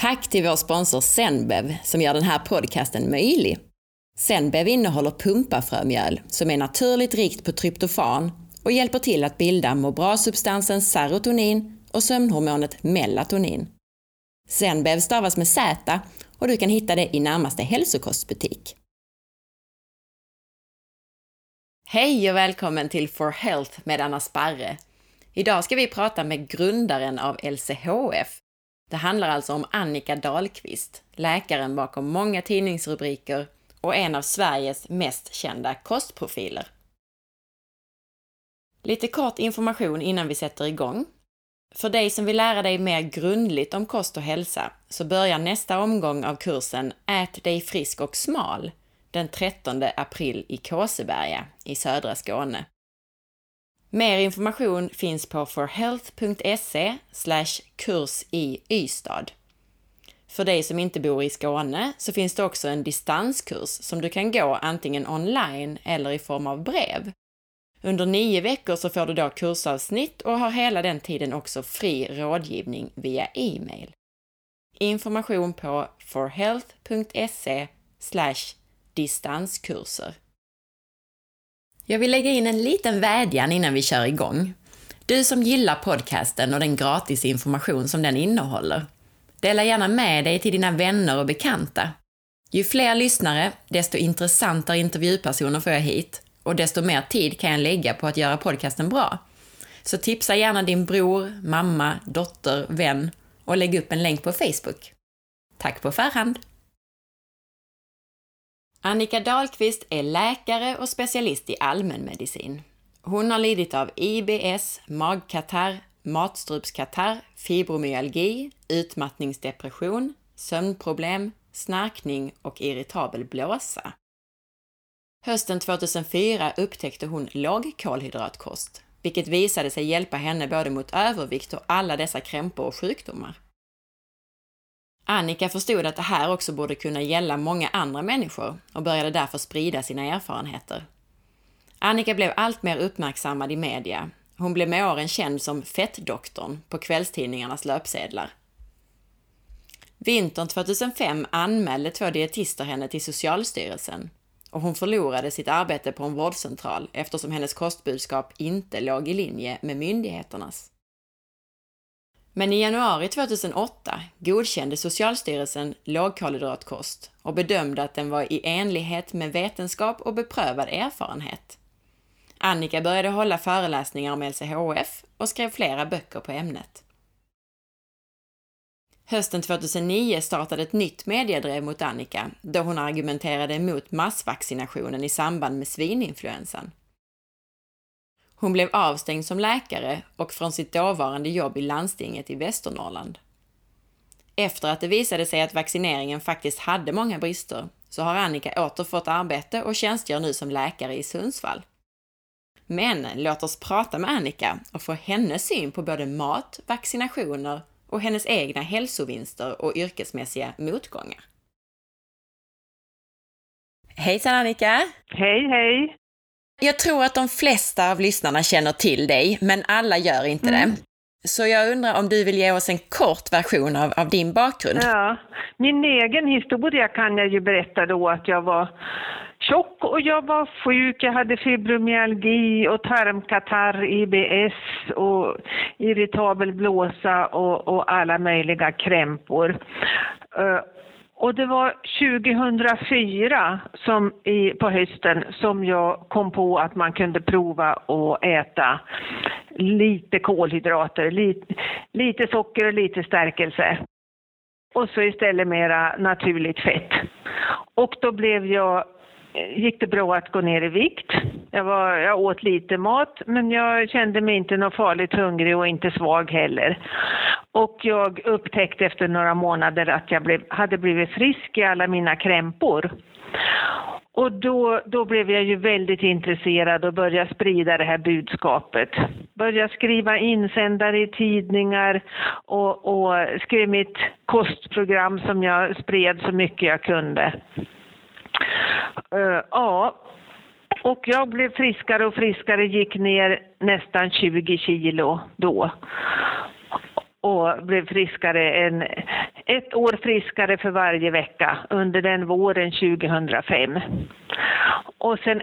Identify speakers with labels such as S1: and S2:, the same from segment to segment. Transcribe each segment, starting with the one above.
S1: Tack till vår sponsor Zenbev som gör den här podcasten möjlig. Zenbev innehåller pumpafrömjöl som är naturligt rikt på tryptofan och hjälper till att bilda må bra-substansen serotonin och sömnhormonet melatonin. Zenbev stavas med Z och du kan hitta det i närmaste hälsokostbutik. Hej och välkommen till For Health med Anna Sparre. Idag ska vi prata med grundaren av LCHF. Det handlar alltså om Annika Dahlqvist, läkaren bakom många tidningsrubriker och en av Sveriges mest kända kostprofiler. Lite kort information innan vi sätter igång. För dig som vill lära dig mer grundligt om kost och hälsa så börjar nästa omgång av kursen Ät dig frisk och smal den 13 april i Kåseberga i södra Skåne. Mer information finns på forhealth.se kurs i Ystad. För dig som inte bor i Skåne så finns det också en distanskurs som du kan gå antingen online eller i form av brev. Under nio veckor så får du då kursavsnitt och har hela den tiden också fri rådgivning via e-mail. Information på forhealth.se distanskurser. Jag vill lägga in en liten vädjan innan vi kör igång. Du som gillar podcasten och den gratis information som den innehåller, dela gärna med dig till dina vänner och bekanta. Ju fler lyssnare, desto intressantare intervjupersoner får jag hit och desto mer tid kan jag lägga på att göra podcasten bra. Så tipsa gärna din bror, mamma, dotter, vän och lägg upp en länk på Facebook. Tack på förhand! Annika Dahlqvist är läkare och specialist i allmänmedicin. Hon har lidit av IBS, magkatarr, matstrupskatarr, fibromyalgi, utmattningsdepression, sömnproblem, snarkning och irritabel blåsa. Hösten 2004 upptäckte hon lågkolhydratkost, vilket visade sig hjälpa henne både mot övervikt och alla dessa krämpor och sjukdomar. Annika förstod att det här också borde kunna gälla många andra människor och började därför sprida sina erfarenheter. Annika blev allt mer uppmärksammad i media. Hon blev med åren känd som Fettdoktorn på kvällstidningarnas löpsedlar. Vintern 2005 anmälde två dietister henne till Socialstyrelsen och hon förlorade sitt arbete på en vårdcentral eftersom hennes kostbudskap inte låg i linje med myndigheternas. Men i januari 2008 godkände Socialstyrelsen lågkolhydratkost och bedömde att den var i enlighet med vetenskap och beprövad erfarenhet. Annika började hålla föreläsningar om LCHF och skrev flera böcker på ämnet. Hösten 2009 startade ett nytt mediedrev mot Annika då hon argumenterade emot massvaccinationen i samband med svininfluensan. Hon blev avstängd som läkare och från sitt dåvarande jobb i landstinget i Västernorrland. Efter att det visade sig att vaccineringen faktiskt hade många brister så har Annika åter fått arbete och tjänstgör nu som läkare i Sundsvall. Men låt oss prata med Annika och få hennes syn på både mat, vaccinationer och hennes egna hälsovinster och yrkesmässiga motgångar. Hejsan Annika!
S2: Hej hej!
S1: Jag tror att de flesta av lyssnarna känner till dig, men alla gör inte mm. det. Så jag undrar om du vill ge oss en kort version av, av din bakgrund?
S2: Ja, min egen historia kan jag ju berätta då att jag var tjock och jag var sjuk. Jag hade fibromyalgi och tarmkatarr, IBS och irritabel blåsa och, och alla möjliga krämpor. Och det var 2004 som i, på hösten som jag kom på att man kunde prova att äta lite kolhydrater, lite, lite socker och lite stärkelse. Och så istället mera naturligt fett. Och då blev jag gick det bra att gå ner i vikt. Jag, var, jag åt lite mat, men jag kände mig inte något farligt hungrig och inte svag heller. Och jag upptäckte efter några månader att jag blev, hade blivit frisk i alla mina krämpor. Och då, då blev jag ju väldigt intresserad och började sprida det här budskapet. Började skriva insändare i tidningar och, och skrev mitt kostprogram som jag spred så mycket jag kunde. Uh, ja, och jag blev friskare och friskare, gick ner nästan 20 kilo då. Och blev friskare en, ett år friskare för varje vecka under den våren 2005. Och sen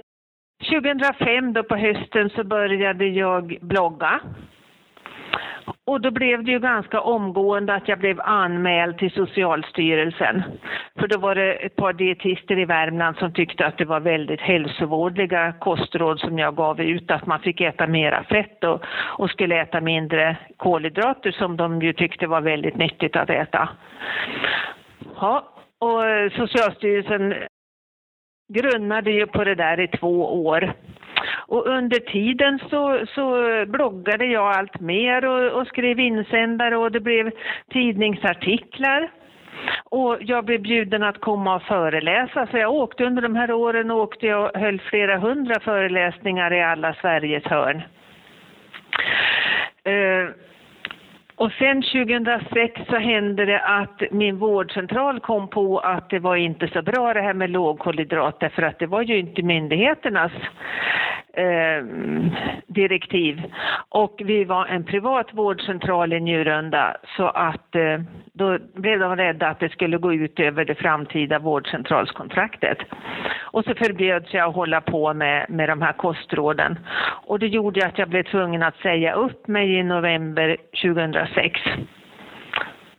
S2: 2005 då på hösten så började jag blogga. Och då blev det ju ganska omgående att jag blev anmäld till Socialstyrelsen. För då var det ett par dietister i Värmland som tyckte att det var väldigt hälsovårdliga kostråd som jag gav ut, att man fick äta mera fett och, och skulle äta mindre kolhydrater som de ju tyckte var väldigt nyttigt att äta. Ja, och Socialstyrelsen grunnade ju på det där i två år. Och under tiden så, så bloggade jag allt mer och, och skrev insändare och det blev tidningsartiklar. Och jag blev bjuden att komma och föreläsa, så jag åkte under de här åren åkte jag och höll flera hundra föreläsningar i alla Sveriges hörn. Uh, och sen 2006 så hände det att min vårdcentral kom på att det var inte så bra det här med lågkolhydrater för att det var ju inte myndigheternas eh, direktiv. Och vi var en privat vårdcentral i Njurunda så att eh, då blev de rädda att det skulle gå ut över det framtida vårdcentralskontraktet. Och så förbjöds jag att hålla på med, med de här kostråden. Och det gjorde att jag blev tvungen att säga upp mig i november 2006.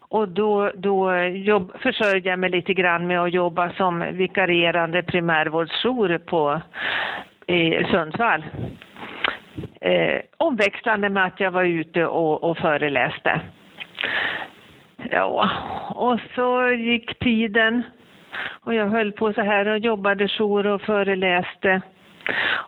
S2: Och då, då jobb, försörjde jag mig lite grann med att jobba som vikarierande primärvårdsjour på i Sundsvall. Eh, omväxlande med att jag var ute och, och föreläste. Ja, och så gick tiden och jag höll på så här och jobbade jour och föreläste.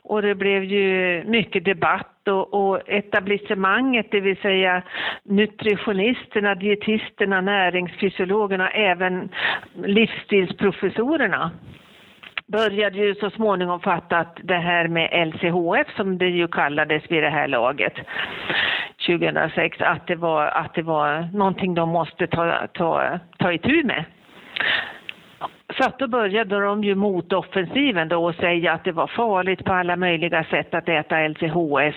S2: Och det blev ju mycket debatt och, och etablissemanget, det vill säga nutritionisterna, dietisterna, näringsfysiologerna, även livsstilsprofessorerna började ju så småningom fatta att det här med LCHF, som det ju kallades vid det här laget, 2006, att det var, att det var någonting de måste ta, ta, ta itu med. Så att då började de ju motoffensiven då och säga att det var farligt på alla möjliga sätt att äta LCHF.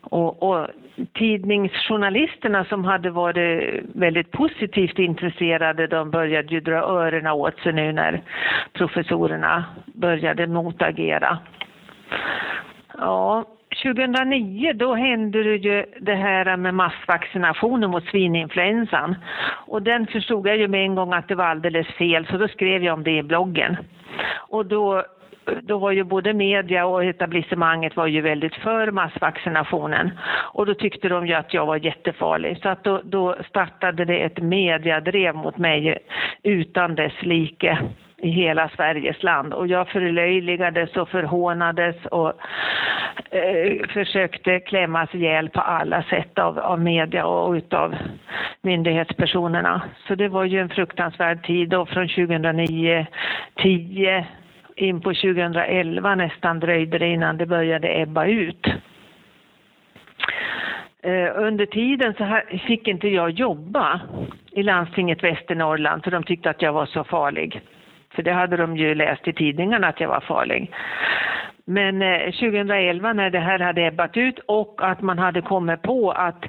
S2: Och, och tidningsjournalisterna som hade varit väldigt positivt intresserade, de började ju dra öronen åt sig nu när professorerna började motagera. Ja, 2009 då hände det ju det här med massvaccinationen mot svininfluensan. Och den förstod jag ju med en gång att det var alldeles fel, så då skrev jag om det i bloggen. Och då då var ju både media och etablissemanget var ju väldigt för massvaccinationen. Och då tyckte de ju att jag var jättefarlig. Så att då, då startade det ett mediadrev mot mig utan dess like i hela Sveriges land. Och jag förlöjligades och förhånades och eh, försökte klämmas ihjäl på alla sätt av, av media och utav myndighetspersonerna. Så det var ju en fruktansvärd tid och från 2009, 10 in på 2011 nästan dröjde det innan det började ebba ut. Eh, under tiden så fick inte jag jobba i landstinget Västernorrland för de tyckte att jag var så farlig. För det hade de ju läst i tidningarna att jag var farlig. Men eh, 2011 när det här hade ebbat ut och att man hade kommit på att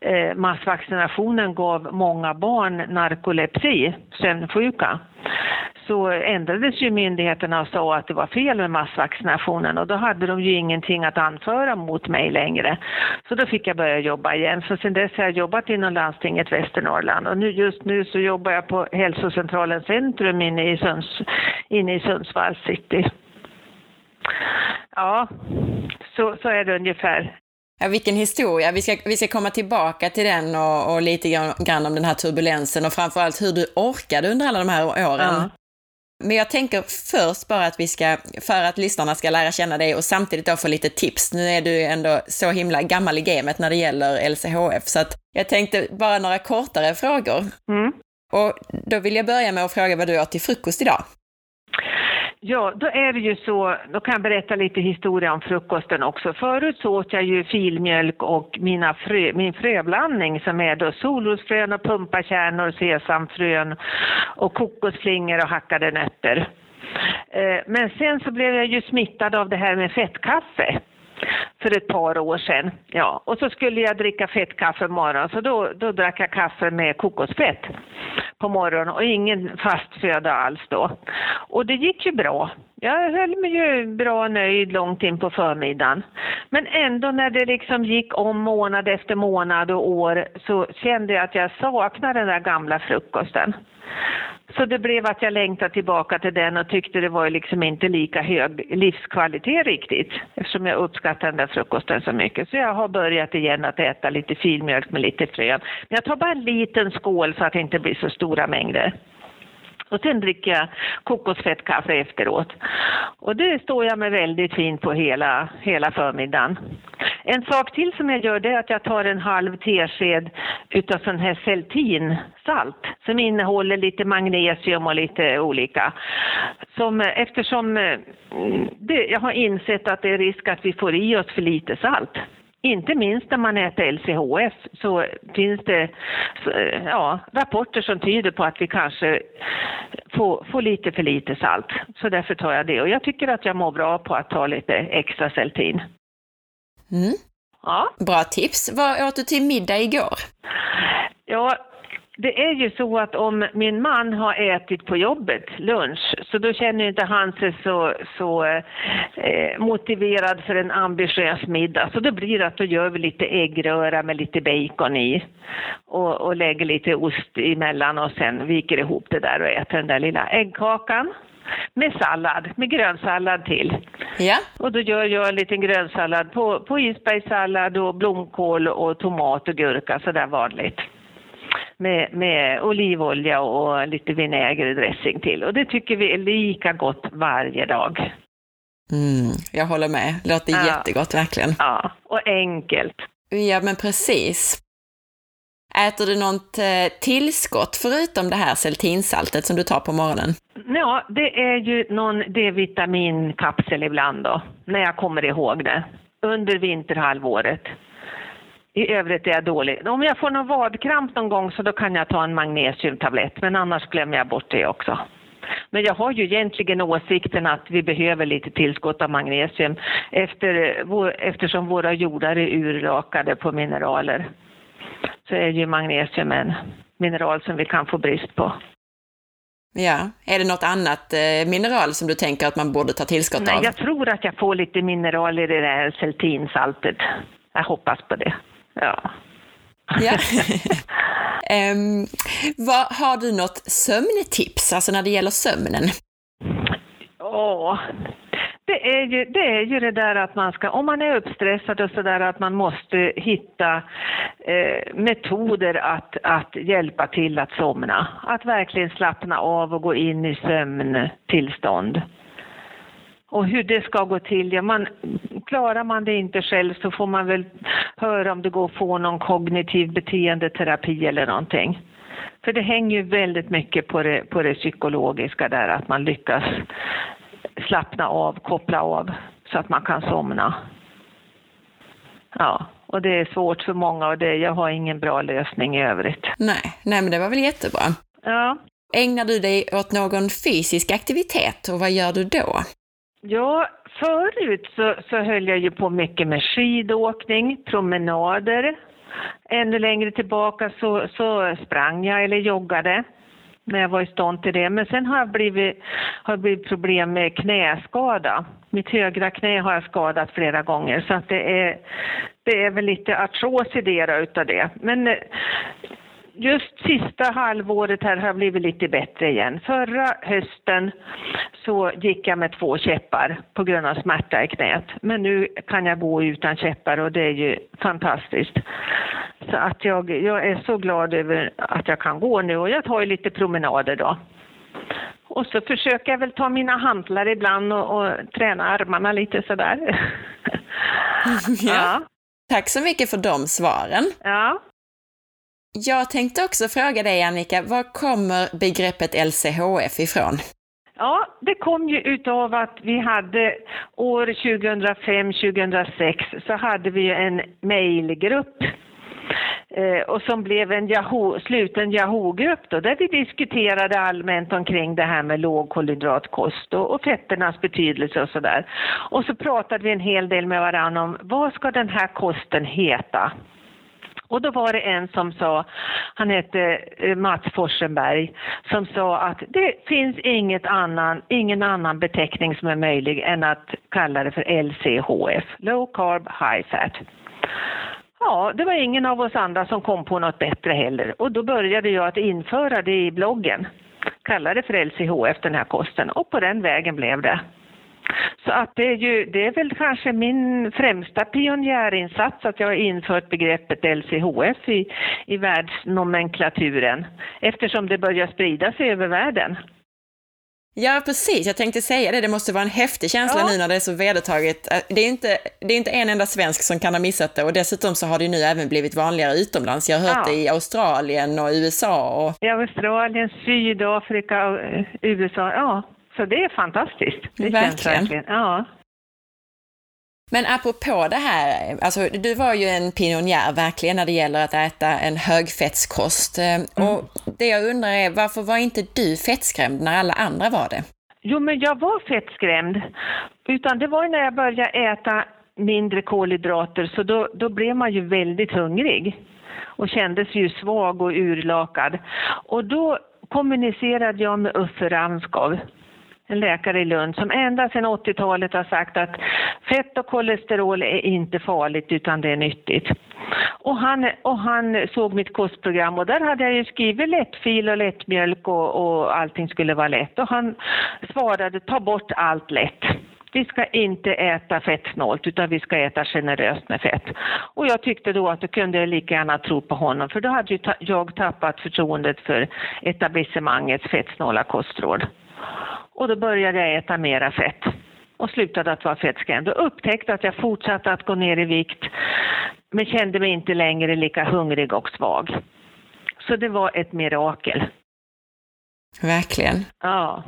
S2: eh, massvaccinationen gav många barn narkolepsi, sömnsjuka, så ändrades ju myndigheterna och sa att det var fel med massvaccinationen och då hade de ju ingenting att anföra mot mig längre. Så då fick jag börja jobba igen. Så sen dess har jag jobbat inom landstinget Västernorrland och nu, just nu så jobbar jag på hälsocentralen Centrum inne i, Sunds, inne i Sundsvall city. Ja, så, så är det ungefär.
S1: Ja, vilken historia. Vi ska, vi ska komma tillbaka till den och, och lite grann om den här turbulensen och framförallt hur du orkade under alla de här åren. Ja. Men jag tänker först bara att vi ska, för att lyssnarna ska lära känna dig och samtidigt då få lite tips. Nu är du ändå så himla gammal i gamet när det gäller LCHF, så att jag tänkte bara några kortare frågor. Mm. Och då vill jag börja med att fråga vad du åt till frukost idag.
S2: Ja, då är det ju så, då kan jag berätta lite historia om frukosten också. Förut så åt jag ju filmjölk och mina frö, min fröblandning som är då solrosfrön och pumpakärnor, sesamfrön och kokosflingor och hackade nötter. Eh, men sen så blev jag ju smittad av det här med fettkaffe för ett par år sedan. Ja, och så skulle jag dricka fettkaffe morgon så då, då drack jag kaffe med kokosfett på morgonen och ingen fast föda alls då. Och det gick ju bra. Jag höll mig ju bra nöjd långt in på förmiddagen. Men ändå när det liksom gick om månad efter månad och år så kände jag att jag saknade den där gamla frukosten. Så det blev att jag längtade tillbaka till den och tyckte det var liksom inte lika hög livskvalitet riktigt eftersom jag uppskattar den där frukosten så mycket. Så jag har börjat igen att äta lite filmjölk med lite frön. Men jag tar bara en liten skål så att det inte blir så stora mängder. Och sen dricker jag kokosfettkaffe efteråt. Och det står jag mig väldigt fint på hela, hela förmiddagen. En sak till som jag gör det är att jag tar en halv tesked utav sån här Celtin-salt som innehåller lite magnesium och lite olika. Som, eftersom eh, det, jag har insett att det är risk att vi får i oss för lite salt. Inte minst när man äter LCHF så finns det ja, rapporter som tyder på att vi kanske får, får lite för lite salt. Så därför tar jag det. Och jag tycker att jag mår bra på att ta lite extra Celtin.
S1: Mm. Ja. Bra tips. Vad åt du till middag igår?
S2: Ja, det är ju så att om min man har ätit på jobbet lunch så då känner inte han sig så, så eh, motiverad för en ambitiös middag. Så då blir det att då gör vi lite äggröra med lite bacon i och, och lägger lite ost emellan och sen viker ihop det där och äter den där lilla äggkakan. Med sallad, med grönsallad till.
S1: Ja.
S2: Och då gör jag en liten grönsallad på, på isbergssallad och blomkål och tomat och gurka sådär vanligt med, med olivolja och lite vinägerdressing till. Och det tycker vi är lika gott varje dag.
S1: Mm, jag håller med. Det låter ja. jättegott verkligen.
S2: Ja, och enkelt.
S1: Ja, men precis. Äter du något eh, tillskott förutom det här seltinsaltet som du tar på morgonen?
S2: Ja, det är ju någon D-vitaminkapsel ibland då, när jag kommer ihåg det, under vinterhalvåret. I övrigt är jag dålig. Om jag får någon vadkramp någon gång så då kan jag ta en magnesiumtablett, men annars glömmer jag bort det också. Men jag har ju egentligen åsikten att vi behöver lite tillskott av magnesium efter, eftersom våra jordar är urlakade på mineraler. Så är ju magnesium en mineral som vi kan få brist på.
S1: Ja, är det något annat eh, mineral som du tänker att man borde ta tillskott
S2: Nej,
S1: av?
S2: Jag tror att jag får lite mineral i det där celtinsaltet. Jag hoppas på det. Ja.
S1: ja. um, vad, har du något sömntips, alltså när det gäller sömnen?
S2: Åh, det är, ju, det är ju det där att man ska, om man är uppstressad och sådär, att man måste hitta eh, metoder att, att hjälpa till att somna. Att verkligen slappna av och gå in i sömntillstånd. Och hur det ska gå till, ja, man, klarar man det inte själv så får man väl höra om det går att få någon kognitiv beteendeterapi eller någonting. För det hänger ju väldigt mycket på det, på det psykologiska där, att man lyckas slappna av, koppla av så att man kan somna. Ja, och det är svårt för många och det, jag har ingen bra lösning i övrigt.
S1: Nej, nej men det var väl jättebra.
S2: Ja.
S1: Ägnar du dig åt någon fysisk aktivitet och vad gör du då?
S2: Ja, förut så, så höll jag ju på mycket med skidåkning, promenader. Ännu längre tillbaka så, så sprang jag eller joggade när jag var i stånd till det. Men sen har jag blivit, har blivit problem med knäskada. Mitt högra knä har jag skadat flera gånger så att det är, det är väl lite artros i det utav det. Men just sista halvåret här har blivit lite bättre igen. Förra hösten så gick jag med två käppar på grund av smärta i knät. Men nu kan jag gå utan käppar och det är ju fantastiskt. Så att jag, jag är så glad över att jag kan gå nu och jag tar ju lite promenader då. Och så försöker jag väl ta mina hantlar ibland och, och träna armarna lite sådär.
S1: ja. ja. Tack så mycket för de svaren.
S2: Ja.
S1: Jag tänkte också fråga dig Annika, var kommer begreppet LCHF ifrån?
S2: Ja, det kom ju utav att vi hade år 2005-2006 så hade vi en mejlgrupp eh, och som blev en Yahoo, sluten Yahoo-grupp då, där vi diskuterade allmänt omkring det här med lågkolhydratkost och, och fetternas betydelse och sådär. Och så pratade vi en hel del med varandra om vad ska den här kosten heta? Och då var det en som sa, han hette eh, Mats Forsenberg, som sa att det finns inget annan, ingen annan beteckning som är möjlig än att kalla det för LCHF, Low Carb High Fat. Ja, det var ingen av oss andra som kom på något bättre heller och då började jag att införa det i bloggen. Kalla det för LCHF den här kosten och på den vägen blev det. Så att det är ju, det är väl kanske min främsta pionjärinsats att jag har infört begreppet LCHF i, i världsnomenklaturen eftersom det börjar sprida sig över världen.
S1: Ja, precis. Jag tänkte säga det. Det måste vara en häftig känsla ja. nu när det är så vedertaget. Det är, inte, det är inte en enda svensk som kan ha missat det och dessutom så har det nu även blivit vanligare utomlands. Jag har hört ja. det i Australien och USA. Och...
S2: I Australien, Sydafrika och eh, USA. Ja, så det är fantastiskt. Det
S1: verkligen. verkligen. Ja. Men apropå det här, alltså du var ju en pionjär verkligen när det gäller att äta en högfettskost. Eh, mm. Och det jag undrar är, varför var inte du fettskrämd när alla andra var det?
S2: Jo, men jag var fettskrämd. Utan det var när jag började äta mindre kolhydrater, så då, då blev man ju väldigt hungrig och kändes ju svag och urlakad. Och då kommunicerade jag med Uffe Ramskov en läkare i Lund som ända sedan 80-talet har sagt att fett och kolesterol är inte farligt utan det är nyttigt. Och han, och han såg mitt kostprogram och där hade jag ju skrivit lättfil och lättmjölk och, och allting skulle vara lätt. Och han svarade ta bort allt lätt. Vi ska inte äta fettsnålt utan vi ska äta generöst med fett. Och jag tyckte då att då kunde jag lika gärna tro på honom för då hade ju jag tappat förtroendet för etablissemangets fettsnåla kostråd. Och då började jag äta mera fett och slutade att vara fettskrämd och upptäckte att jag fortsatte att gå ner i vikt men kände mig inte längre lika hungrig och svag. Så det var ett mirakel.
S1: Verkligen.
S2: Ja.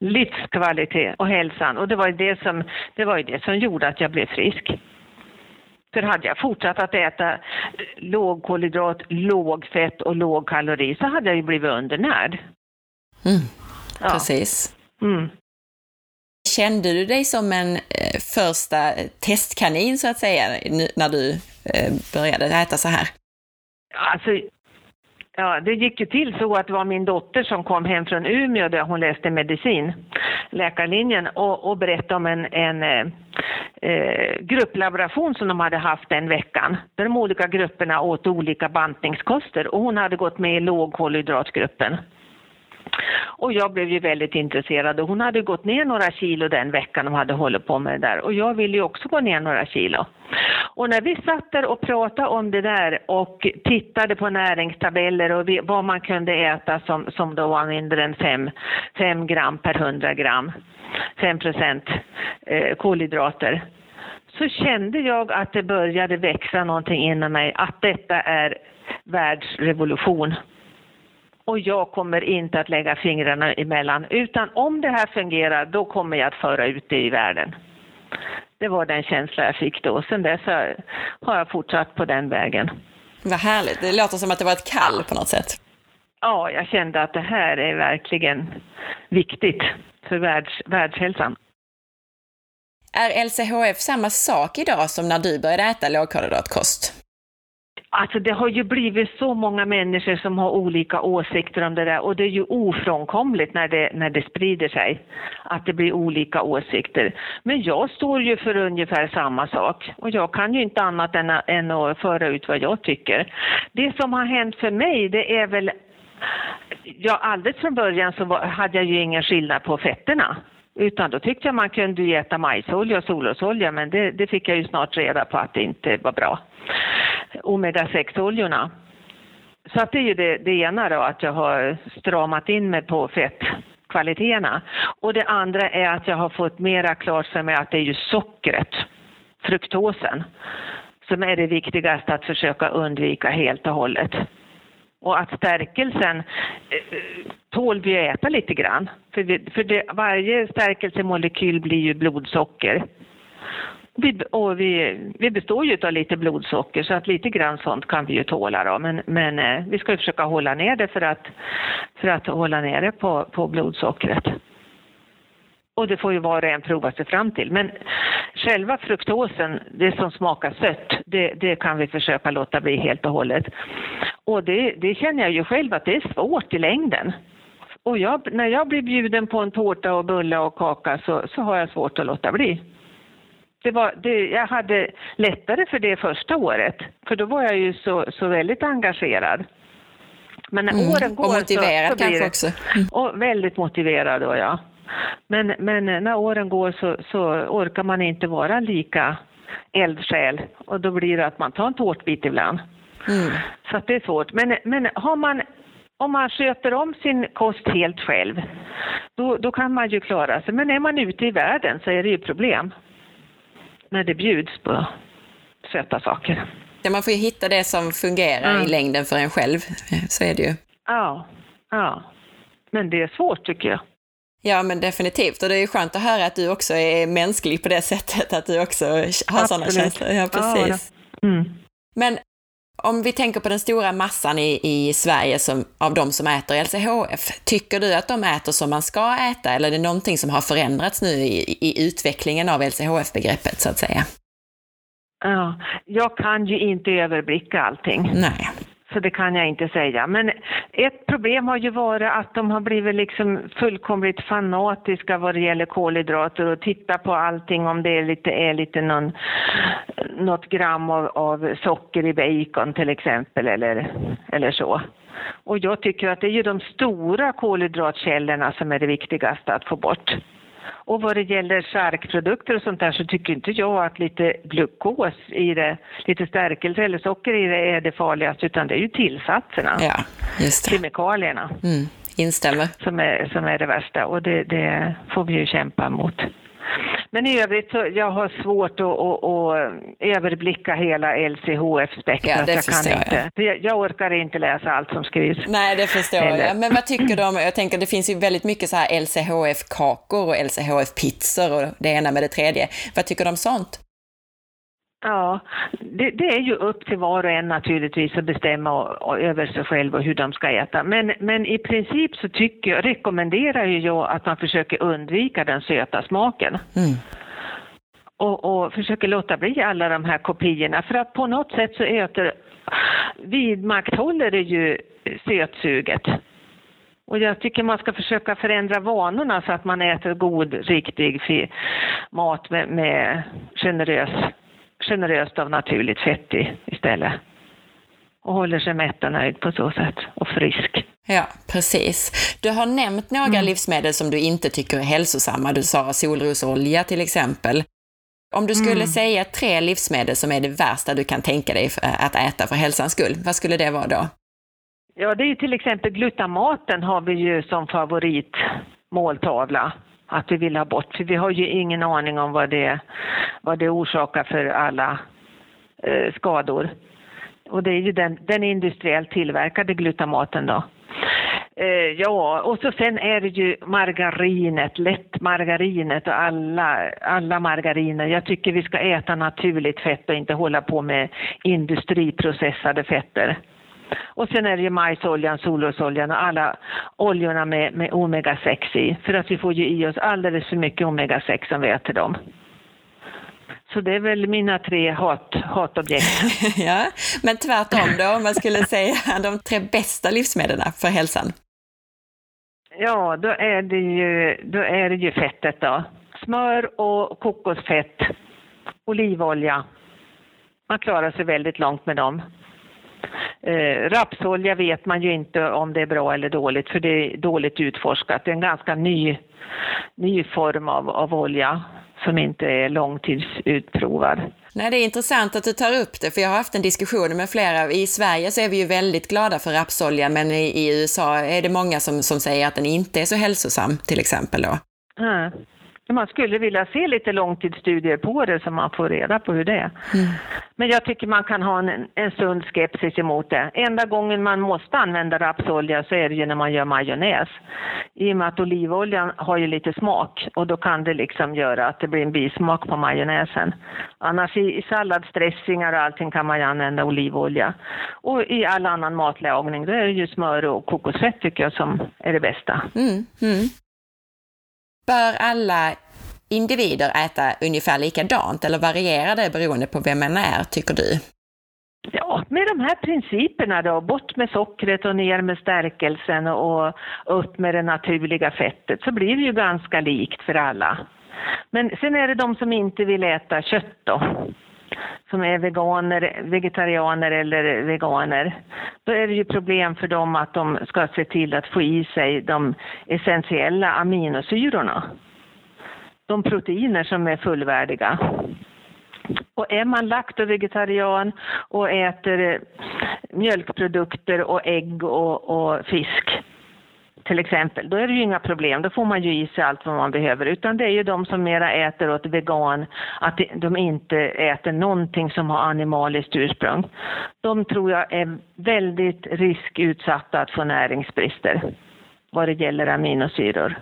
S2: Livskvalitet och hälsan. Och det var ju det som, det var det som gjorde att jag blev frisk. För hade jag fortsatt att äta lågkolhydrat, lågfett och lågkalori så hade jag ju blivit undernärd.
S1: Mm. Ja. Precis. Mm. Kände du dig som en eh, första testkanin så att säga, när du eh, började äta så här?
S2: Alltså, ja, det gick ju till så att det var min dotter som kom hem från Umeå där hon läste medicin, läkarlinjen, och, och berättade om en, en eh, eh grupplaboration som de hade haft den veckan. Där de olika grupperna åt olika bantningskoster och hon hade gått med i lågkolhydratgruppen. Och jag blev ju väldigt intresserad och hon hade gått ner några kilo den veckan de hade hållit på med det där och jag ville ju också gå ner några kilo. Och när vi satt där och pratade om det där och tittade på näringstabeller och vad man kunde äta som, som då var mindre än 5, 5 gram per 100 gram, 5 procent eh, kolhydrater, så kände jag att det började växa någonting inom mig, att detta är världsrevolution och jag kommer inte att lägga fingrarna emellan. Utan om det här fungerar, då kommer jag att föra ut det i världen. Det var den känsla jag fick då. Sen dess har jag fortsatt på den vägen.
S1: Vad härligt. Det låter som att det var ett kall på något sätt.
S2: Ja, jag kände att det här är verkligen viktigt för världs, världshälsan.
S1: Är LCHF samma sak idag som när du började äta lågkolhydratkost?
S2: Alltså det har ju blivit så många människor som har olika åsikter om det där och det är ju ofrånkomligt när det, när det sprider sig att det blir olika åsikter. Men jag står ju för ungefär samma sak och jag kan ju inte annat än, än att föra ut vad jag tycker. Det som har hänt för mig det är väl Ja, alldeles från början så var, hade jag ju ingen skillnad på fetterna. Utan då tyckte jag man kunde äta majsolja och solrosolja men det, det fick jag ju snart reda på att det inte var bra omega-6-oljorna. Så att det är ju det, det ena då, att jag har stramat in mig på fettkvaliteterna. Och det andra är att jag har fått mera klart för mig att det är ju sockret, fruktosen, som är det viktigaste att försöka undvika helt och hållet. Och att stärkelsen eh, tål vi att äta lite grann. För, vi, för det, varje stärkelsemolekyl blir ju blodsocker. Vi, och vi, vi består ju av lite blodsocker så att lite grann sånt kan vi ju tåla då. Men, men eh, vi ska ju försöka hålla ner det för att, för att hålla nere på, på blodsockret. Och det får ju var och en prova sig fram till. Men själva fruktosen, det som smakar sött, det, det kan vi försöka låta bli helt och hållet. Och det, det känner jag ju själv att det är svårt i längden. Och jag, när jag blir bjuden på en tårta och bulle och kaka så, så har jag svårt att låta bli. Det var, det, jag hade lättare för det första året, för då var jag ju så, så väldigt engagerad. Men när mm. åren går
S1: och motiverad
S2: så,
S1: så kanske det, också.
S2: Mm. Och väldigt motiverad då, ja. Men, men när åren går så, så orkar man inte vara lika eldsjäl och då blir det att man tar en tårtbit ibland. Mm. Så det är svårt. Men, men har man, om man sköter om sin kost helt själv, då, då kan man ju klara sig. Men är man ute i världen så är det ju problem när det bjuds på söta saker.
S1: Ja, man får ju hitta det som fungerar mm. i längden för en själv, så är det ju.
S2: Ja, ja. Men det är svårt tycker jag.
S1: Ja, men definitivt. Och det är ju skönt att höra att du också är mänsklig på det sättet, att du också har sådana känslor. Ja, precis. Ja, mm. Men om vi tänker på den stora massan i, i Sverige som, av de som äter LCHF, tycker du att de äter som man ska äta eller är det någonting som har förändrats nu i, i utvecklingen av LCHF-begreppet så att säga?
S2: Ja, jag kan ju inte överblicka allting.
S1: Nej.
S2: Så det kan jag inte säga. Men ett problem har ju varit att de har blivit liksom fullkomligt fanatiska vad det gäller kolhydrater och tittar på allting om det är lite, är lite någon, något gram av, av socker i bacon till exempel eller, eller så. Och jag tycker att det är ju de stora kolhydratkällorna som är det viktigaste att få bort. Och vad det gäller charkprodukter och sånt där så tycker inte jag att lite glukos i det, lite stärkelse eller socker i det är det farligaste utan det är ju tillsatserna.
S1: Ja, just det.
S2: Kemikalierna.
S1: Mm, instämmer.
S2: Som är, som är det värsta och det, det får vi ju kämpa mot. Men i övrigt så jag har svårt att, att, att överblicka hela LCHF-spektrat.
S1: Ja, det jag, kan
S2: inte. Jag. jag orkar inte läsa allt som skrivs.
S1: Nej, det förstår Eller. jag. Men vad tycker du om, jag tänker det finns ju väldigt mycket så här LCHF-kakor och LCHF-pizzor och det ena med det tredje. Vad tycker du om sånt?
S2: Ja, det, det, är ju upp till var och en naturligtvis att bestämma och, och över sig själv och hur de ska äta. Men, men i princip så tycker jag, rekommenderar ju jag att man försöker undvika den söta smaken. Mm. Och, och försöker låta bli alla de här kopiorna för att på något sätt så äter, vidmakthåller det ju sötsuget. Och jag tycker man ska försöka förändra vanorna så att man äter god, riktig mat med, med generös generöst av naturligt fett i, istället. Och håller sig mätt och nöjd på så sätt, och frisk.
S1: Ja, precis. Du har nämnt några mm. livsmedel som du inte tycker är hälsosamma. Du sa solrosolja till exempel. Om du skulle mm. säga tre livsmedel som är det värsta du kan tänka dig att äta för hälsans skull, vad skulle det vara då?
S2: Ja, det är till exempel glutamaten har vi ju som favoritmåltavla att vi vill ha bort. För vi har ju ingen aning om vad det, vad det orsakar för alla eh, skador. Och det är ju den, den industriellt tillverkade glutamaten då. Eh, ja, och så sen är det ju margarinet, lättmargarinet och alla, alla margariner. Jag tycker vi ska äta naturligt fett och inte hålla på med industriprocessade fetter. Och sen är det ju majsoljan, solrosoljan och alla oljorna med, med omega-6 i. För att vi får ju i oss alldeles för mycket omega-6 om vi äter dem. Så det är väl mina tre hat, hatobjekt.
S1: ja, men tvärtom då, om man skulle säga de tre bästa livsmedlen för hälsan?
S2: Ja, då är det ju, då är det ju fettet då. Smör och kokosfett, olivolja. Man klarar sig väldigt långt med dem. Eh, rapsolja vet man ju inte om det är bra eller dåligt för det är dåligt utforskat. Det är en ganska ny, ny form av, av olja som inte är långtidsutprovad.
S1: Nej, det är intressant att du tar upp det, för jag har haft en diskussion med flera. I Sverige så är vi ju väldigt glada för rapsolja, men i, i USA är det många som, som säger att den inte är så hälsosam, till exempel då.
S2: Mm. Man skulle vilja se lite långtidsstudier på det så man får reda på hur det är. Mm. Men jag tycker man kan ha en, en sund skepsis emot det. Enda gången man måste använda rapsolja så är det ju när man gör majonnäs. I och med att olivoljan har ju lite smak och då kan det liksom göra att det blir en bismak på majonnäsen. Annars i, i salladsdressingar och allting kan man ju använda olivolja. Och i all annan matlagning då är det ju smör och kokosfett tycker jag som är det bästa.
S1: Mm. Mm. Bör alla individer äta ungefär likadant eller varierar det beroende på vem man är, tycker du?
S2: Ja, med de här principerna då, bort med sockret och ner med stärkelsen och upp med det naturliga fettet, så blir det ju ganska likt för alla. Men sen är det de som inte vill äta kött då, som är veganer, vegetarianer eller veganer. Då är det ju problem för dem att de ska se till att få i sig de essentiella aminosyrorna. De proteiner som är fullvärdiga. Och är man laktovegetarian och äter eh, mjölkprodukter och ägg och, och, fisk till exempel, då är det ju inga problem. Då får man ju i sig allt vad man behöver. Utan det är ju de som mera äter åt vegan, att de inte äter någonting som har animaliskt ursprung. De tror jag är väldigt riskutsatta att få näringsbrister vad det gäller aminosyror.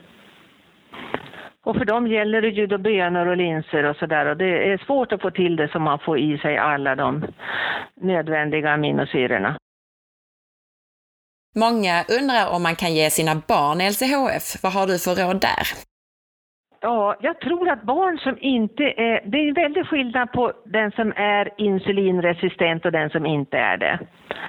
S2: Och för dem gäller det ju då bönor och linser och sådär och det är svårt att få till det så man får i sig alla de nödvändiga aminosyrorna.
S1: Många undrar om man kan ge sina barn LCHF. Vad har du för råd där?
S2: Ja, jag tror att barn som inte är... Det är en väldig skillnad på den som är insulinresistent och den som inte är det.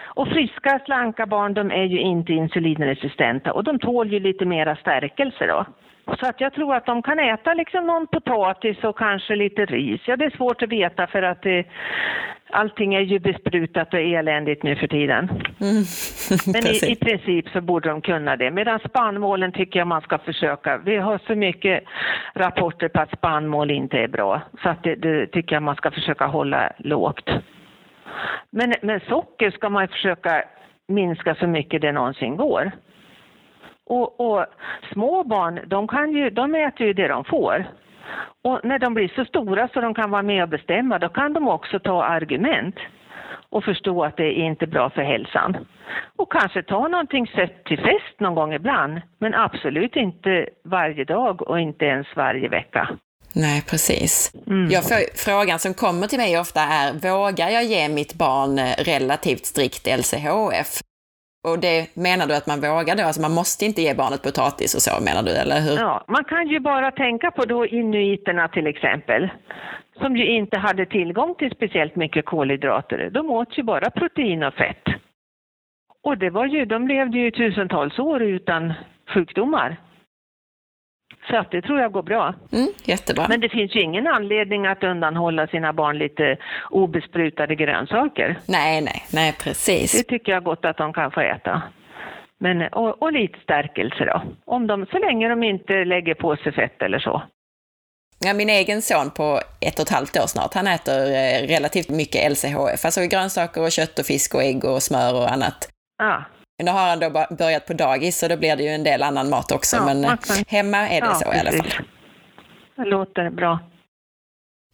S2: Och friska, slanka barn, de är ju inte insulinresistenta och de tål ju lite mera stärkelse då. Så att jag tror att de kan äta liksom någon potatis och kanske lite ris. Ja, det är svårt att veta för att det, allting är ju besprutat och eländigt nu för tiden. Mm. Men i, i, princip så borde de kunna det. Medan spannmålen tycker jag man ska försöka. Vi har så mycket rapporter på att spannmål inte är bra. Så att det, det tycker jag man ska försöka hålla lågt. Men, men socker ska man försöka minska så mycket det någonsin går. Och, och, små barn, de, kan ju, de äter ju det de får. Och när de blir så stora så de kan vara med och bestämma, då kan de också ta argument och förstå att det är inte bra för hälsan. Och kanske ta någonting sött till fest någon gång ibland, men absolut inte varje dag och inte ens varje vecka.
S1: Nej, precis. Mm. Jag frågan som kommer till mig ofta är, vågar jag ge mitt barn relativt strikt LCHF? Och det menar du att man vågar då? Alltså man måste inte ge barnet potatis och så menar du, eller hur?
S2: Ja, man kan ju bara tänka på då inuiterna till exempel, som ju inte hade tillgång till speciellt mycket kolhydrater. De åt ju bara protein och fett. Och det var ju, de levde ju tusentals år utan sjukdomar. Så att det tror jag går bra.
S1: Mm, jättebra.
S2: Men det finns ju ingen anledning att undanhålla sina barn lite obesprutade grönsaker.
S1: Nej, nej, nej precis.
S2: Det tycker jag gott att de kan få äta. Men, och, och lite stärkelse då. Om de, så länge de inte lägger på sig fett eller så.
S1: Ja, min egen son på ett och ett halvt år snart, han äter eh, relativt mycket LCHF, alltså grönsaker och kött och fisk och ägg och smör och annat.
S2: Ja.
S1: Nu har han då börjat på dagis så då blir det ju en del annan mat också, ja, men okay. hemma är det ja, så i alla fall.
S2: Det låter bra.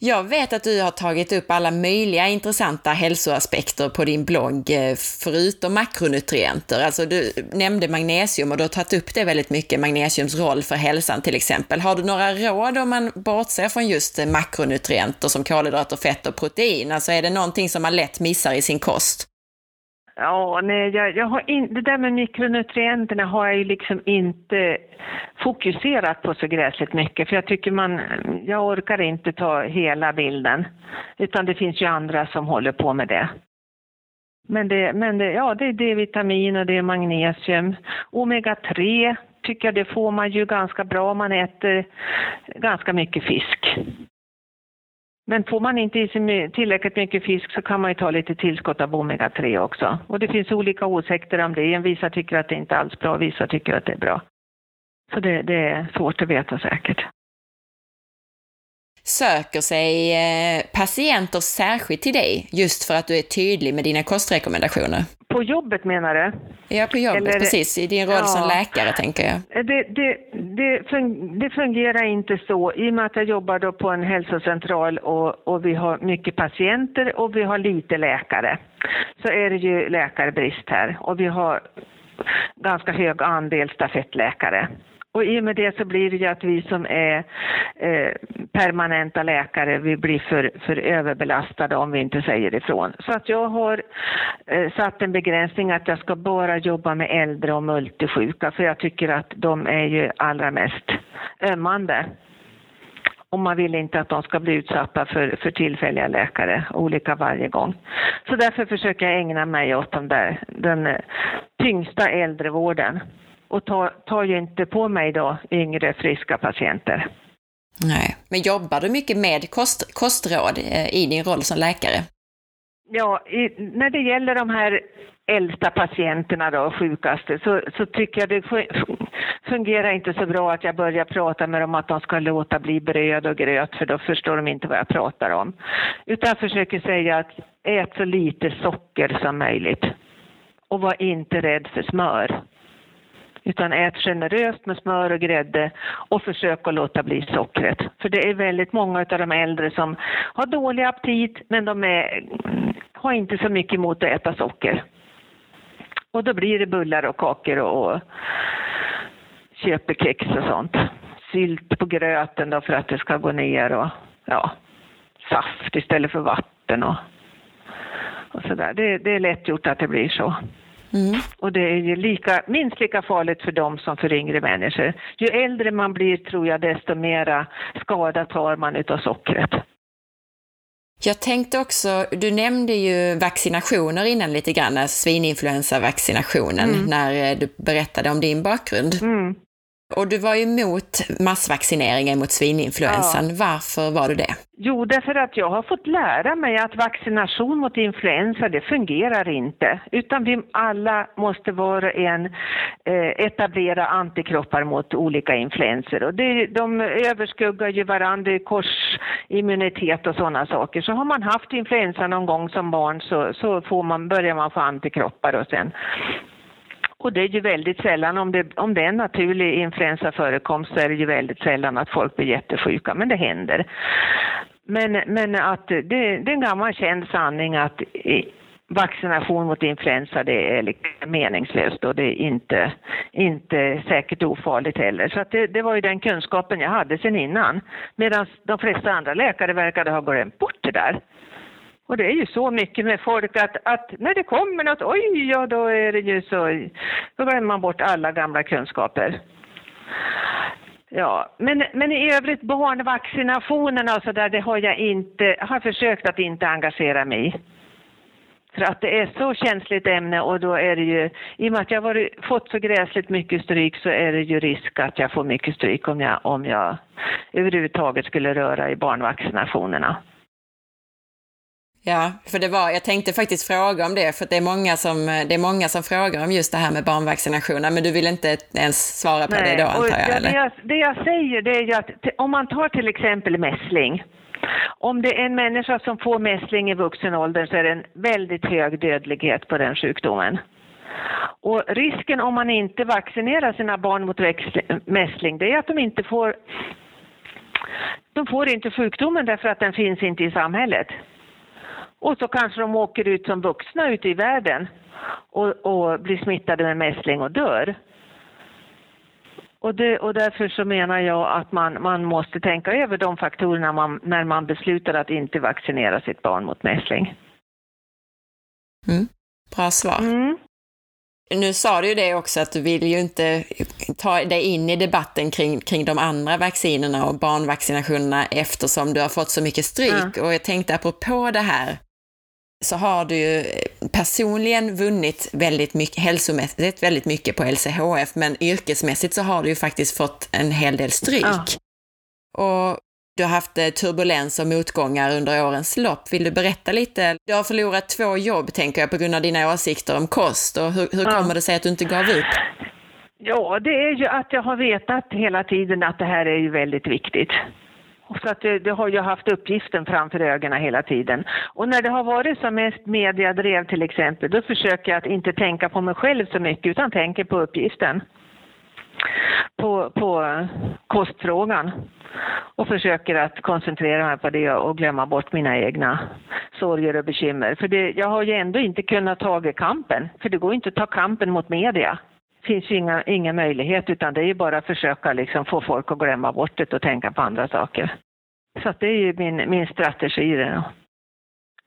S1: Jag vet att du har tagit upp alla möjliga intressanta hälsoaspekter på din blogg, eh, förutom makronutrienter. Alltså du nämnde magnesium och du har tagit upp det väldigt mycket, magnesiums roll för hälsan till exempel. Har du några råd om man bortser från just makronutrienter som kolhydrater, fett och protein? Alltså är det någonting som man lätt missar i sin kost?
S2: Ja, nej, jag, jag har in, det där med mikronutrienterna har jag ju liksom inte fokuserat på så gräsligt mycket för jag tycker man, jag orkar inte ta hela bilden. Utan det finns ju andra som håller på med det. Men det, men det, ja, det är D-vitamin och det är magnesium. Omega-3 tycker jag det får man ju ganska bra om man äter ganska mycket fisk. Men får man inte i sig tillräckligt mycket fisk så kan man ju ta lite tillskott av omega-3 också. Och det finns olika åsikter om det. Vissa tycker att det inte alls är bra, vissa tycker att det är bra. Så det, det är svårt att veta säkert.
S1: Söker sig eh, patienter särskilt till dig just för att du är tydlig med dina kostrekommendationer?
S2: På jobbet menar du?
S1: Ja, på jobbet, Eller, precis. I din roll ja, som läkare, tänker jag.
S2: Det, det, det, fungerar inte så. I och med att jag jobbar då på en hälsocentral och, och vi har mycket patienter och vi har lite läkare, så är det ju läkarbrist här. Och vi har ganska hög andel stafettläkare. Och i och med det så blir det ju att vi som är eh, permanenta läkare, vi blir för, för överbelastade om vi inte säger ifrån. Så att jag har eh, satt en begränsning att jag ska bara jobba med äldre och multisjuka, för jag tycker att de är ju allra mest ömmande. Och man vill inte att de ska bli utsatta för, för tillfälliga läkare, olika varje gång. Så därför försöker jag ägna mig åt de där, den eh, tyngsta äldrevården och tar, tar ju inte på mig då yngre friska patienter.
S1: Nej, men jobbar du mycket med kost, kostråd eh, i din roll som läkare?
S2: Ja, i, när det gäller de här äldsta patienterna då, sjukaste, så, så tycker jag det fungerar inte så bra att jag börjar prata med dem att de ska låta bli bröd och gröt, för då förstår de inte vad jag pratar om. Utan jag försöker säga att ät så lite socker som möjligt. Och var inte rädd för smör. Utan ät generöst med smör och grädde och försök att låta bli sockret. För det är väldigt många av de äldre som har dålig aptit men de är, har inte så mycket emot att äta socker. Och då blir det bullar och kakor och, och köper kex och sånt. Sylt på gröten då för att det ska gå ner och ja, saft istället för vatten och, och sådär. Det, det är lätt gjort att det blir så. Mm. Och det är ju lika, minst lika farligt för dem som för yngre människor. Ju äldre man blir tror jag desto mera skada tar man utav sockret.
S1: Jag tänkte också, du nämnde ju vaccinationer innan lite grann, svininfluensavaccinationen, mm. när du berättade om din bakgrund. Mm. Och du var emot massvaccineringen mot svininfluensan. Ja. Varför var du det?
S2: Jo, därför att jag har fått lära mig att vaccination mot influensa, det fungerar inte. Utan vi alla måste var och en eh, etablera antikroppar mot olika influenser. Och det, de överskuggar ju varandra, korsimmunitet och sådana saker. Så har man haft influensa någon gång som barn så, så får man, börjar man få antikroppar och sen och det är ju väldigt sällan, om det, om det är en naturlig influensaförekomst så är det ju väldigt sällan att folk blir jättesjuka, men det händer. Men, men att det, det är en gammal känd sanning att vaccination mot influensa det är liksom meningslöst och det är inte, inte säkert ofarligt heller. Så det, det, var ju den kunskapen jag hade sen innan. Medan de flesta andra läkare verkade ha glömt bort det där. Och det är ju så mycket med folk att, att när det kommer något, oj, ja då är det ju så, då glömmer man bort alla gamla kunskaper. Ja, men, men i övrigt barnvaccinationerna och så där, det har jag inte, har försökt att inte engagera mig i. För att det är så känsligt ämne och då är det ju, i och med att jag har fått så gräsligt mycket stryk så är det ju risk att jag får mycket stryk om jag, om jag överhuvudtaget skulle röra i barnvaccinationerna.
S1: Ja, för det var, jag tänkte faktiskt fråga om det, för det är, många som, det är många som frågar om just det här med barnvaccinationer, men du vill inte ens svara på Nej, det då antar jag?
S2: Eller? Det, jag, det jag säger det är ju att om man tar till exempel mässling, om det är en människa som får mässling i vuxen ålder så är det en väldigt hög dödlighet på den sjukdomen. Och risken om man inte vaccinerar sina barn mot mässling, det är att de inte får de får inte sjukdomen därför att den finns inte i samhället. Och så kanske de åker ut som vuxna ute i världen och, och blir smittade med mässling och dör. Och, det, och därför så menar jag att man, man måste tänka över de faktorerna man, när man beslutar att inte vaccinera sitt barn mot mässling.
S1: Mm. Bra svar. Mm. Nu sa du ju det också att du vill ju inte ta dig in i debatten kring, kring de andra vaccinerna och barnvaccinationerna eftersom du har fått så mycket stryk. Mm. Och jag tänkte apropå det här så har du ju personligen vunnit väldigt mycket, hälsomässigt väldigt mycket på LCHF, men yrkesmässigt så har du ju faktiskt fått en hel del stryk. Ja. Och du har haft eh, turbulens och motgångar under årens lopp. Vill du berätta lite? Du har förlorat två jobb, tänker jag, på grund av dina åsikter om kost. Och hur, hur kommer det sig att du inte gav upp?
S2: Ja, det är ju att jag har vetat hela tiden att det här är ju väldigt viktigt. Så att det, det, har ju haft uppgiften framför ögonen hela tiden. Och när det har varit som mest mediadrev till exempel, då försöker jag att inte tänka på mig själv så mycket utan tänker på uppgiften. På, på eh, kostfrågan. Och försöker att koncentrera mig på det och glömma bort mina egna sorger och bekymmer. För det, jag har ju ändå inte kunnat ta kampen, för det går inte att ta kampen mot media finns ju inga, ingen möjlighet utan det är ju bara att försöka liksom få folk att glömma bort det och tänka på andra saker. Så det är ju min, min strategi. Det.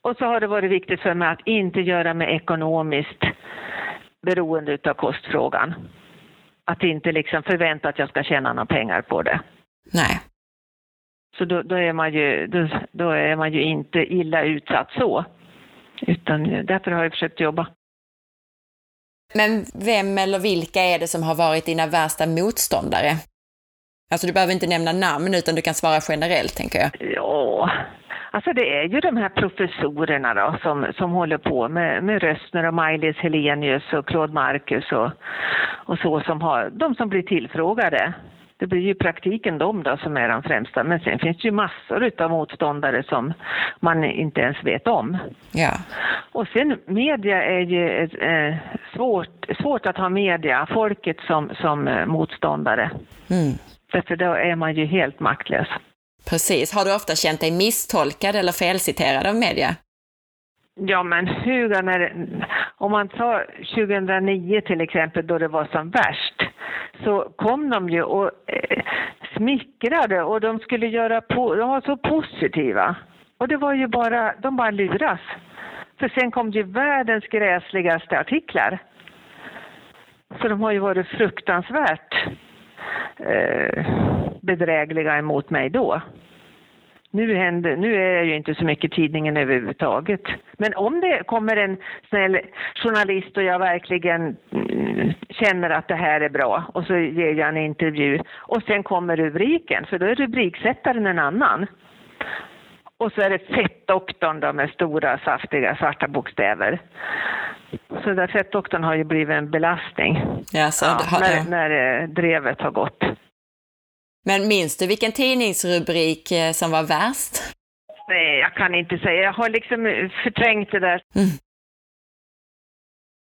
S2: Och så har det varit viktigt för mig att inte göra mig ekonomiskt beroende av kostfrågan. Att inte liksom förvänta att jag ska tjäna några pengar på det.
S1: Nej.
S2: Så då, då, är man ju, då, då, är man ju inte illa utsatt så. Utan därför har jag försökt jobba.
S1: Men vem eller vilka är det som har varit dina värsta motståndare? Alltså du behöver inte nämna namn utan du kan svara generellt tänker jag.
S2: Ja, alltså det är ju de här professorerna då som, som håller på med, med Röstner och Maj-Lis Helenius och Claude Marcus och, och så som har, de som blir tillfrågade det blir ju praktiken de då som är de främsta. Men sen finns det ju massor av motståndare som man inte ens vet om.
S1: Ja.
S2: Och sen media är ju eh, svårt, svårt att ha media, folket som, som eh, motståndare.
S1: Mm.
S2: Därför då är man ju helt maktlös.
S1: Precis. Har du ofta känt dig misstolkad eller felciterad av media?
S2: Ja, men hur när, om man tar 2009 till exempel då det var som värst så kom de ju och eh, smickrade och de skulle göra, på, de var så positiva. Och det var ju bara, de bara luras. För sen kom ju världens gräsligaste artiklar. Så de har ju varit fruktansvärt eh, bedrägliga emot mig då. Nu, händer, nu är jag ju inte så mycket i tidningen överhuvudtaget. Men om det kommer en snäll journalist och jag verkligen mm, känner att det här är bra och så ger jag en intervju och sen kommer rubriken, för då är rubriksättaren en annan. Och så är det fettdoktorn då med stora saftiga svarta bokstäver. Så där fettdoktorn har ju blivit en belastning
S1: ja, så,
S2: ja, när, när eh, drevet har gått.
S1: Men minns du vilken tidningsrubrik eh, som var värst?
S2: Nej, jag kan inte säga. Jag har liksom eh, förträngt det där.
S1: Mm.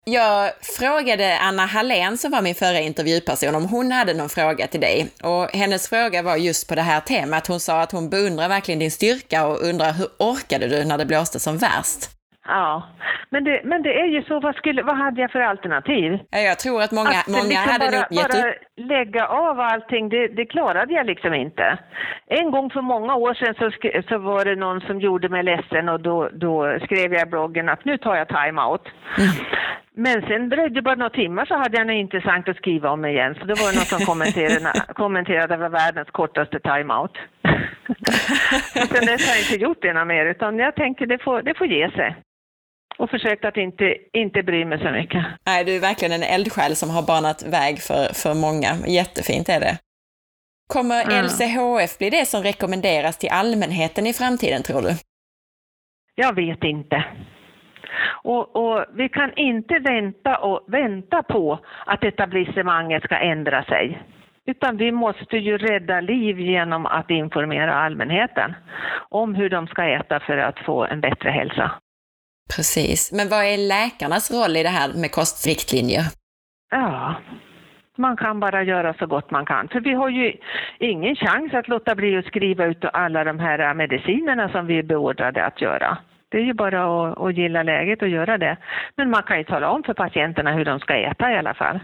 S1: Jag frågade Anna Hallén som var min förra intervjuperson om hon hade någon fråga till dig och hennes fråga var just på det här temat. Hon sa att hon beundrar verkligen din styrka och undrar hur orkade du när det blåste som värst?
S2: Ja, men det, men det är ju så, vad, skulle, vad hade jag för alternativ?
S1: Ja, jag tror att många, att många liksom hade
S2: bara,
S1: nog gett
S2: bara lägga av allting, det, det, klarade jag liksom inte. En gång för många år sedan så, så var det någon som gjorde mig ledsen och då, då skrev jag i bloggen att nu tar jag time-out. Mm. Men sen dröjde bara några timmar så hade jag något intressant att skriva om igen. Så då var det någon som kommenterade, kommenterade att det var världens kortaste time-out. sen dess har jag inte gjort det mer utan jag tänker det får, det får ge sig och försökt att inte, inte bry mig så mycket.
S1: Nej, du är verkligen en eldsjäl som har banat väg för, för många. Jättefint är det. Kommer mm. LCHF bli det som rekommenderas till allmänheten i framtiden, tror du?
S2: Jag vet inte. Och, och, vi kan inte vänta och vänta på att etablissemanget ska ändra sig. Utan vi måste ju rädda liv genom att informera allmänheten om hur de ska äta för att få en bättre hälsa.
S1: Precis. Men vad är läkarnas roll i det här med kostriktlinjer?
S2: Ja, man kan bara göra så gott man kan. För vi har ju ingen chans att låta bli att skriva ut alla de här medicinerna som vi är beordrade att göra. Det är ju bara att, att gilla läget och göra det. Men man kan ju tala om för patienterna hur de ska äta i alla fall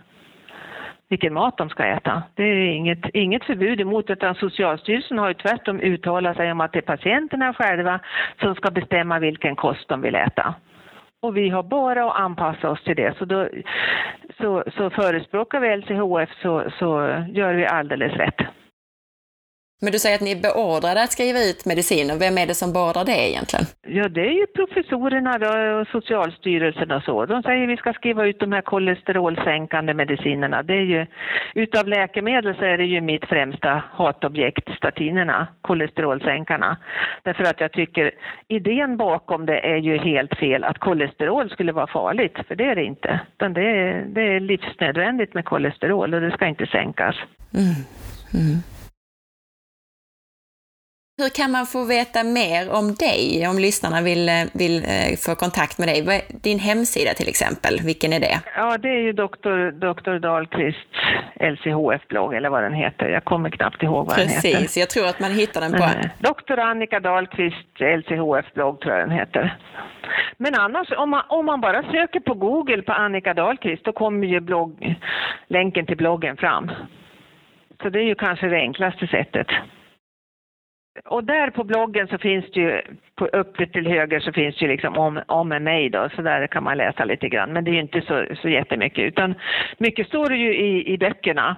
S2: vilken mat de ska äta. Det är inget, inget förbud emot utan Socialstyrelsen har ju tvärtom uttalat sig om att det är patienterna själva som ska bestämma vilken kost de vill äta. Och vi har bara att anpassa oss till det. Så, då, så, så förespråkar vi LCHF så, så gör vi alldeles rätt.
S1: Men du säger att ni är beordrade att skriva ut mediciner. Vem är det som beordrar det egentligen?
S2: Ja, det är ju professorerna då, och Socialstyrelsen och så. De säger att vi ska skriva ut de här kolesterolsänkande medicinerna. Det är ju, utav läkemedel så är det ju mitt främsta hatobjekt, statinerna, kolesterolsänkarna. Därför att jag tycker idén bakom det är ju helt fel, att kolesterol skulle vara farligt, för det är det inte. Utan det är, det är livsnödvändigt med kolesterol och det ska inte sänkas.
S1: Mm. Mm. Hur kan man få veta mer om dig, om lyssnarna vill, vill eh, få kontakt med dig? Din hemsida till exempel, vilken är det?
S2: Ja, det är ju Dr. Dr. Dahlqvists LCHF-blogg, eller vad den heter. Jag kommer knappt ihåg vad
S1: Precis,
S2: den heter.
S1: Precis, jag tror att man hittar den på...
S2: Dr. Annika Dahlqvist LCHF-blogg, tror jag den heter. Men annars, om man, om man bara söker på Google på Annika Dahlqvist, då kommer ju blogg, länken till bloggen fram. Så det är ju kanske det enklaste sättet. Och där på bloggen så finns det ju, på uppe till höger så finns det ju liksom om, om mig då, så där kan man läsa lite grann. Men det är ju inte så, så jättemycket, utan mycket står det ju i, i böckerna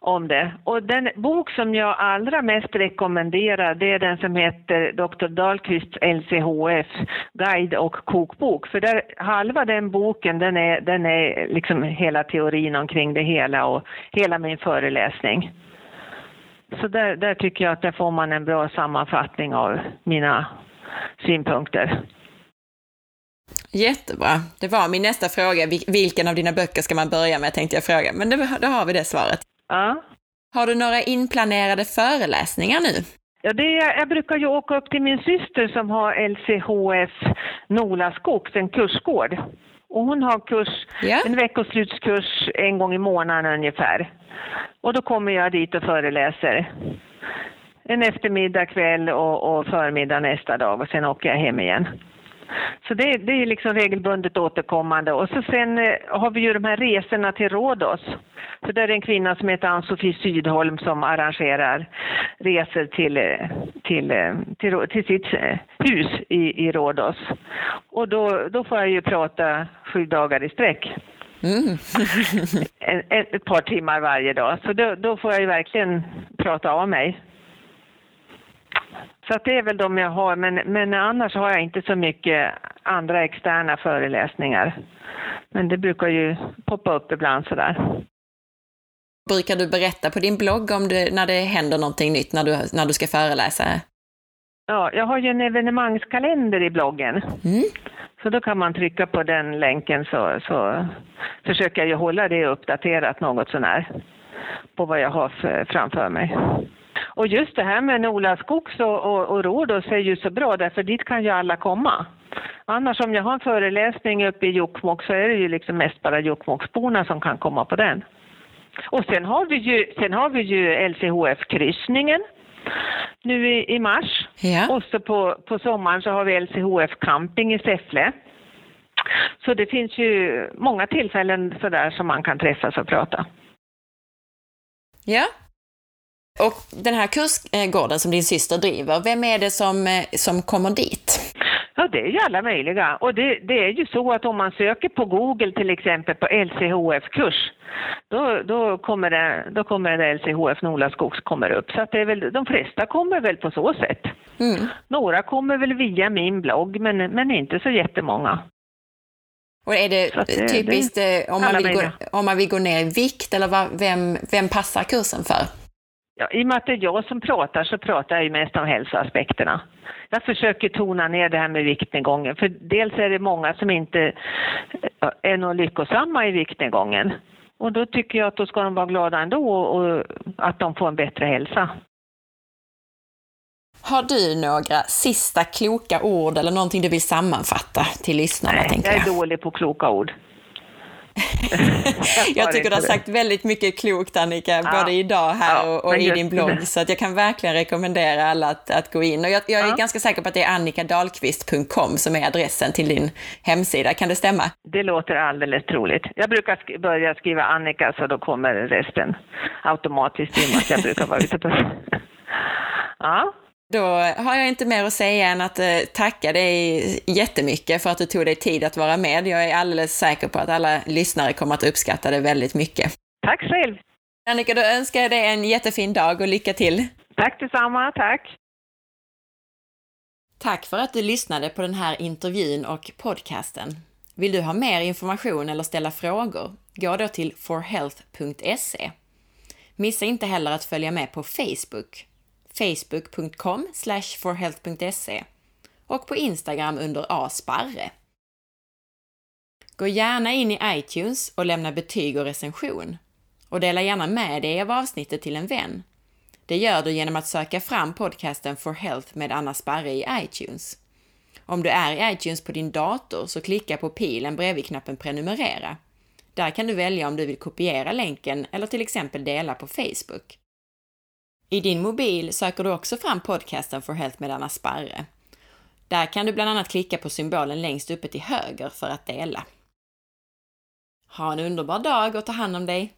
S2: om det. Och den bok som jag allra mest rekommenderar det är den som heter Dr. Dahlqvists LCHF guide och kokbok. För där, halva den boken den är, den är liksom hela teorin omkring det hela och hela min föreläsning. Så där, där tycker jag att där får man en bra sammanfattning av mina synpunkter.
S1: Jättebra. Det var min nästa fråga. Vilken av dina böcker ska man börja med, tänkte jag fråga. Men då har vi det svaret.
S2: Ja.
S1: Har du några inplanerade föreläsningar nu?
S2: Ja, det är, jag brukar ju åka upp till min syster som har LCHF Nola Skogs, en kursgård. Och hon har kurs,
S1: ja.
S2: en veckoslutskurs en gång i månaden ungefär. Och då kommer jag dit och föreläser. En eftermiddag, kväll och, och förmiddag nästa dag och sen åker jag hem igen. Så det, det är liksom regelbundet återkommande. Och så sen eh, har vi ju de här resorna till Rhodos. Så där är en kvinna som heter Ann-Sofie Sydholm som arrangerar resor till, eh, till, eh, till, till sitt hus i, i Rhodos. Och då, då får jag ju prata sju dagar i sträck.
S1: Mm.
S2: en, ett par timmar varje dag. Så då, då får jag ju verkligen prata av mig. Så att det är väl de jag har, men, men annars har jag inte så mycket andra externa föreläsningar. Men det brukar ju poppa upp ibland sådär.
S1: Brukar du berätta på din blogg om det, när det händer någonting nytt, när du, när du ska föreläsa?
S2: Ja, jag har ju en evenemangskalender i bloggen.
S1: Mm.
S2: Så då kan man trycka på den länken så, så försöker jag ju hålla det uppdaterat något sånär på vad jag har för, framför mig. Och just det här med Nola Skogs och, och, och Rhodos är ju så bra därför dit kan ju alla komma. Annars om jag har en föreläsning uppe i Jokkmokk så är det ju liksom mest bara Jokkmokksborna som kan komma på den. Och sen har vi ju, sen har vi ju LCHF-kryssningen nu i, i mars.
S1: Ja.
S2: Och så på, på sommaren så har vi LCHF camping i Säffle. Så det finns ju många tillfällen sådär som man kan träffas och prata.
S1: Ja, och den här kursgården som din syster driver, vem är det som, eh, som kommer dit?
S2: Ja, det är ju alla möjliga. Och det, det, är ju så att om man söker på Google till exempel på LCHF-kurs, då, då, kommer det, då kommer det LCHF Nolaskogs kommer upp. Så att det är väl, de flesta kommer väl på så sätt.
S1: Mm.
S2: Några kommer väl via min blogg, men, men inte så jättemånga.
S1: Och är det,
S2: det
S1: typiskt
S2: det,
S1: eh, om, man vill gå, om man vill gå ner i vikt, eller vad, vem, vem passar kursen för?
S2: Ja, I och med att det är jag som pratar så pratar jag ju mest om hälsoaspekterna. Jag försöker tona ner det här med viktnedgången, för dels är det många som inte eh, är något lyckosamma i viktnedgången. Och då tycker jag att då ska de vara glada ändå och att de får en bättre hälsa.
S1: Har du några sista kloka ord eller någonting du vill sammanfatta till lyssnarna?
S2: Nej, jag är dålig på kloka ord.
S1: Jag tycker du har sagt väldigt mycket klokt Annika, ja. både idag här ja, och, och i din blogg, så att jag kan verkligen rekommendera alla att, att gå in. Och jag, jag är ja. ganska säker på att det är annikadalqvist.com som är adressen till din hemsida, kan det stämma?
S2: Det låter alldeles troligt. Jag brukar sk börja skriva Annika så då kommer resten automatiskt i och med att jag brukar vara ute på... ja.
S1: Då har jag inte mer att säga än att eh, tacka dig jättemycket för att du tog dig tid att vara med. Jag är alldeles säker på att alla lyssnare kommer att uppskatta det väldigt mycket.
S2: Tack själv!
S1: Annika, då önskar jag dig en jättefin dag och lycka till!
S2: Tack detsamma, tack!
S1: Tack för att du lyssnade på den här intervjun och podcasten. Vill du ha mer information eller ställa frågor? Gå då till forhealth.se. Missa inte heller att följa med på Facebook facebook.com forhealth.se och på Instagram under asparre. Gå gärna in i iTunes och lämna betyg och recension. Och dela gärna med dig av avsnittet till en vän. Det gör du genom att söka fram podcasten For Health med Anna Sparre i iTunes. Om du är i iTunes på din dator så klicka på pilen bredvid knappen prenumerera. Där kan du välja om du vill kopiera länken eller till exempel dela på Facebook. I din mobil söker du också fram podcasten For Health med Anna Sparre. Där kan du bland annat klicka på symbolen längst uppe till höger för att dela. Ha en underbar dag och ta hand om dig!